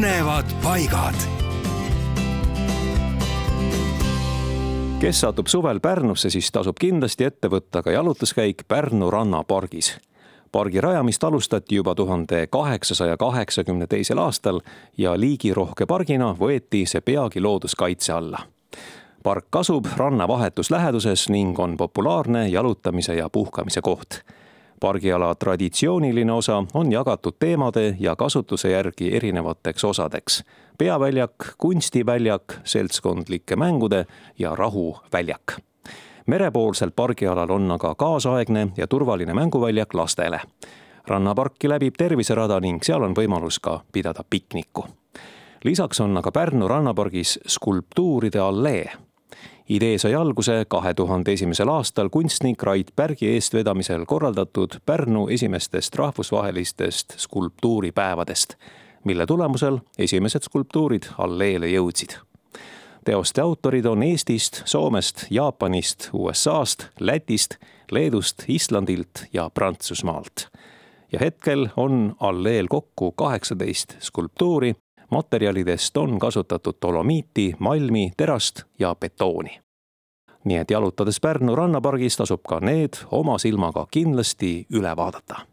põnevad paigad. kes satub suvel Pärnusse, siis tasub kindlasti ette võtta ka jalutuskäik Pärnu rannapargis. pargi rajamist alustati juba tuhande kaheksasaja kaheksakümne teisel aastal ja liigirohke pargina võeti see peagi looduskaitse alla park asub ranna vahetus läheduses ning on populaarne jalutamise ja puhkamise koht pargiala traditsiooniline osa on jagatud teemade ja kasutuse järgi erinevateks osadeks. peaväljak, kunstiväljak, seltskondlike mängude ja rahuväljak. merepoolsel pargialal on aga kaasaegne ja turvaline mänguväljak lastele. rannaparki läbib terviserada ning seal on võimalus ka pidada pikniku lisaks on aga Pärnu rannapargis skulptuuride allee idee sai alguse kahe tuhande esimesel aastal kunstnik Rait Pärgi eestvedamisel korraldatud Pärnu esimestest rahvusvahelistest skulptuuripäevadest, mille tulemusel esimesed skulptuurid alleele jõudsid. teoste autorid on Eestist, Soomest, Jaapanist, USA-st, Lätist, Leedust, Islandilt ja Prantsusmaalt. ja hetkel on alleel kokku kaheksateist skulptuuri materjalidest on kasutatud dolomiiti, malmi, terast ja betooni. Nii et jalutades Pärnu rannapargis tasub ka need oma silmaga kindlasti üle vaadata